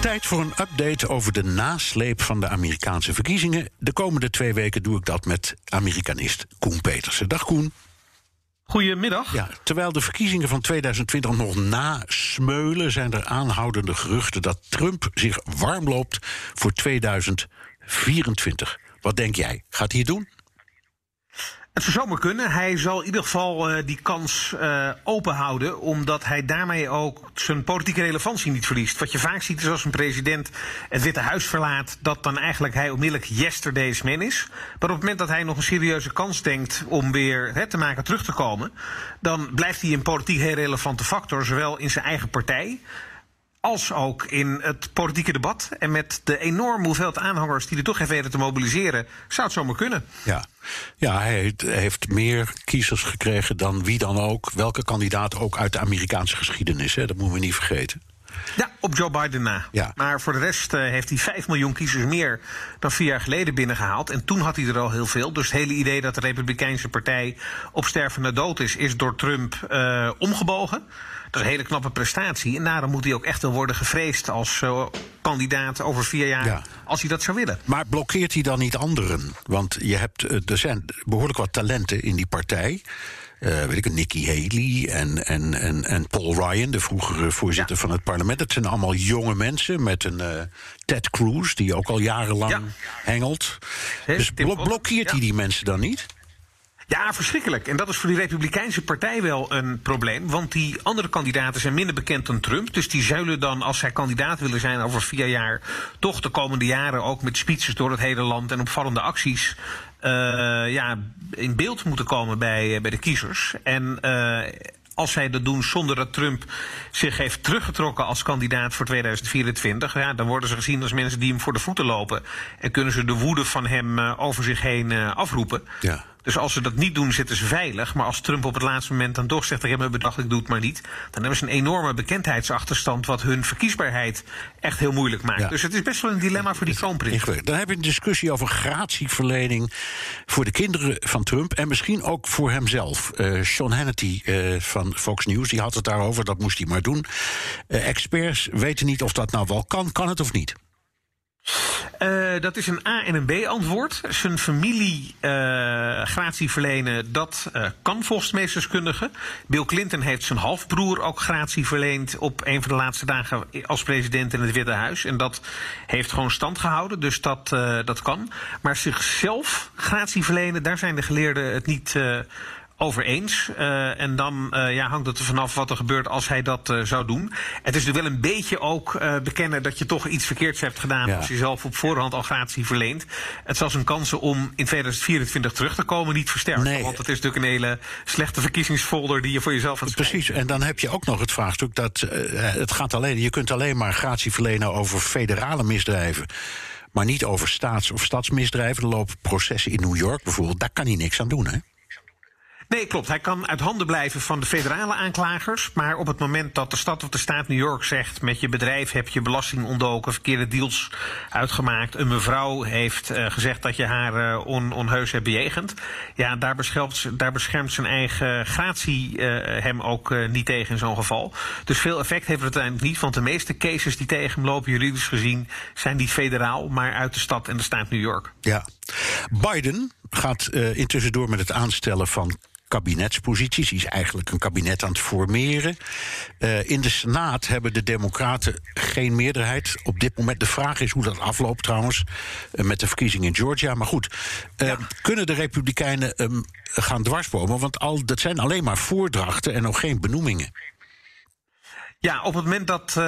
Tijd voor een update over de nasleep van de Amerikaanse verkiezingen. De komende twee weken doe ik dat met Amerikanist Koen Petersen. Dag Koen. Goedemiddag. Ja, terwijl de verkiezingen van 2020 nog nasmeulen, zijn er aanhoudende geruchten dat Trump zich warm loopt voor 2024. Wat denk jij? Gaat hij het doen? Het zou zomaar kunnen. Hij zal in ieder geval uh, die kans uh, open houden, omdat hij daarmee ook zijn politieke relevantie niet verliest. Wat je vaak ziet is als een president het Witte Huis verlaat, dat dan eigenlijk hij onmiddellijk yesterday's man is. Maar op het moment dat hij nog een serieuze kans denkt om weer te maken terug te komen, dan blijft hij een politiek heel relevante factor, zowel in zijn eigen partij als ook in het politieke debat. En met de enorme hoeveelheid aanhangers die er toch weten te mobiliseren, zou het zomaar kunnen. Ja, ja hij heeft meer kiezers gekregen dan wie dan ook, welke kandidaat ook uit de Amerikaanse geschiedenis. Hè? Dat moeten we niet vergeten. Ja, op Joe Biden na. Ja. Maar voor de rest uh, heeft hij 5 miljoen kiezers meer dan vier jaar geleden binnengehaald. En toen had hij er al heel veel. Dus het hele idee dat de Republikeinse Partij op stervende dood is, is door Trump uh, omgebogen. Dat is een hele knappe prestatie. En daarom moet hij ook echt wel worden gevreesd als uh, kandidaat over vier jaar. Ja. Als hij dat zou willen. Maar blokkeert hij dan niet anderen? Want je hebt, er zijn behoorlijk wat talenten in die partij. Uh, weet ik, Nikki Haley en, en, en, en Paul Ryan, de vroegere voorzitter ja. van het parlement. Dat zijn allemaal jonge mensen met een uh, Ted Cruz, die ook al jarenlang ja. hengelt. He, dus blo blokkeert hij die mensen dan niet? Ja, verschrikkelijk. En dat is voor die Republikeinse partij wel een probleem. Want die andere kandidaten zijn minder bekend dan Trump. Dus die zullen dan, als zij kandidaat willen zijn over vier jaar, toch de komende jaren ook met speeches door het hele land en opvallende acties. Uh, ja, in beeld moeten komen bij, bij de kiezers. En uh, als zij dat doen zonder dat Trump zich heeft teruggetrokken als kandidaat voor 2024, ja, dan worden ze gezien als mensen die hem voor de voeten lopen. En kunnen ze de woede van hem over zich heen afroepen. Ja. Dus als ze dat niet doen, zitten ze veilig. Maar als Trump op het laatste moment dan toch zegt: Ik heb me bedacht, ik doe het maar niet. Dan hebben ze een enorme bekendheidsachterstand. wat hun verkiesbaarheid echt heel moeilijk maakt. Ja. Dus het is best wel een dilemma voor die kroonprins. Dan heb je een discussie over gratieverlening. voor de kinderen van Trump. en misschien ook voor hemzelf. Uh, Sean Hannity uh, van Fox News die had het daarover, dat moest hij maar doen. Uh, experts weten niet of dat nou wel kan. Kan het of niet? Uh, dat is een A- en een B-antwoord. Zijn familie uh, gratie verlenen, dat uh, kan volgens. Bill Clinton heeft zijn halfbroer ook gratie verleend op een van de laatste dagen als president in het Witte Huis. En dat heeft gewoon stand gehouden, dus dat, dat kan. Maar zichzelf gratie verlenen, daar zijn de geleerden het niet over eens. Uh, en dan uh, ja, hangt het er vanaf wat er gebeurt als hij dat uh, zou doen. Het is natuurlijk wel een beetje ook bekennen dat je toch iets verkeerds hebt gedaan. Ja. als je zelf op voorhand al gratie verleent. Het zal zijn kansen om in 2024 terug te komen niet versterken. Nee. Want het is natuurlijk een hele slechte verkiezingsfolder die je voor jezelf hebt Precies, en dan heb je ook nog het vraagstuk dat het gaat alleen, je kunt alleen maar gratie verlenen over federale misdrijven. Maar niet over staats- of stadsmisdrijven. Er lopen processen in New York bijvoorbeeld. Daar kan hij niks aan doen, hè? Nee, klopt. Hij kan uit handen blijven van de federale aanklagers. Maar op het moment dat de stad of de staat New York zegt... met je bedrijf heb je belasting ontdoken, verkeerde deals uitgemaakt... een mevrouw heeft uh, gezegd dat je haar uh, on, onheus hebt bejegend... ja, daar beschermt, daar beschermt zijn eigen gratie uh, hem ook niet tegen in zo'n geval. Dus veel effect heeft het uiteindelijk niet... want de meeste cases die tegen hem lopen, juridisch gezien... zijn niet federaal, maar uit de stad en de staat New York. Ja. Biden gaat intussen door met het aanstellen van kabinetsposities. Is eigenlijk een kabinet aan het formeren. Uh, in de Senaat hebben de Democraten geen meerderheid. Op dit moment de vraag is hoe dat afloopt trouwens. Uh, met de verkiezingen in Georgia. Maar goed, uh, ja. kunnen de Republikeinen um, gaan dwarsbomen? Want al, dat zijn alleen maar voordrachten en nog geen benoemingen. Ja, op het moment dat uh,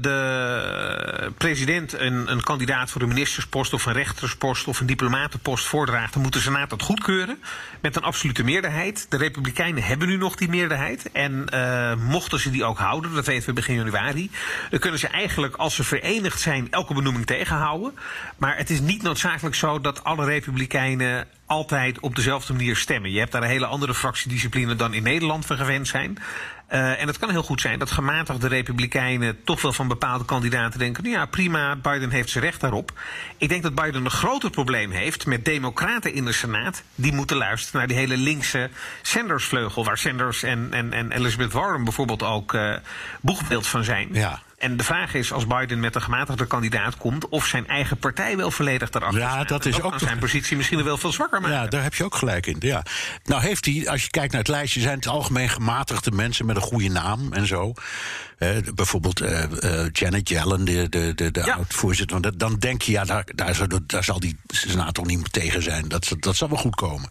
de president een, een kandidaat voor een ministerspost of een rechterspost of een diplomatenpost voordraagt, dan moet de Senaat dat goedkeuren met een absolute meerderheid. De Republikeinen hebben nu nog die meerderheid. En uh, mochten ze die ook houden, dat weten we begin januari, dan kunnen ze eigenlijk, als ze verenigd zijn, elke benoeming tegenhouden. Maar het is niet noodzakelijk zo dat alle Republikeinen altijd op dezelfde manier stemmen. Je hebt daar een hele andere fractiediscipline dan in Nederland we gewend zijn. Uh, en het kan heel goed zijn dat gematigde republikeinen toch wel van bepaalde kandidaten denken: nou ja, prima, Biden heeft zijn recht daarop. Ik denk dat Biden een groter probleem heeft met democraten in de Senaat. Die moeten luisteren naar die hele linkse Sanders-vleugel, waar Sanders en, en, en Elizabeth Warren bijvoorbeeld ook uh, boegbeeld van zijn. Ja. En de vraag is, als Biden met een gematigde kandidaat komt, of zijn eigen partij wel volledig daarachter ja, staat. Dat is ook kan zijn positie misschien wel veel zwakker maken. Ja, daar heb je ook gelijk in. Ja. Nou heeft hij, als je kijkt naar het lijstje, zijn het algemeen gematigde mensen met een goede naam en zo. Uh, bijvoorbeeld uh, uh, Janet Yellen, de, de, de, de Ja. oud-voorzitter. Want dat- dan denk je, ja, daar, daar, zal, daar zal die senator niet tegen zijn. Dat, dat zal wel goed komen.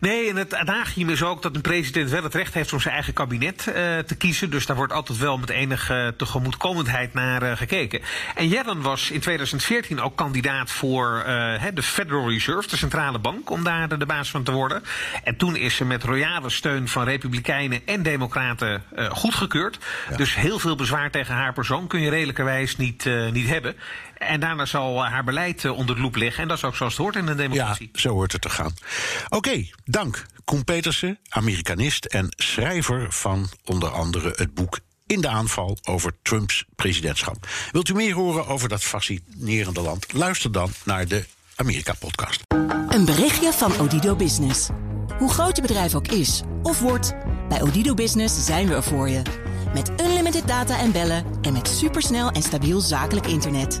Nee, en het adagium is ook dat een president wel het recht heeft om zijn eigen kabinet eh, te kiezen. Dus daar wordt altijd wel met enige tegemoetkomendheid naar eh, gekeken. En Yellen was in 2014 ook kandidaat voor hè, de Federal Reserve, de centrale bank, om daar de, baas van te worden. En toen is ze met royale steun van republikeinen en democraten goedgekeurd. Dus heel veel bezwaar tegen haar persoon kun je redelijkerwijs niet, niet hebben. En daarna zal haar beleid eh, onder de loep liggen. En dat is ook zoals het hoort in een Ja, democratie. zo hoort het te gaan. Oké, dank. Koen Petersen, Amerikanist en schrijver van onder andere het boek In de aanval over Trumps presidentschap. Wilt u meer horen over dat fascinerende land? Luister dan naar de Amerika-podcast. Een berichtje van Odido Business. Hoe groot je bedrijf ook is of wordt, bij Odido Business zijn we er voor je. Met unlimited data en bellen en met supersnel en stabiel zakelijk internet.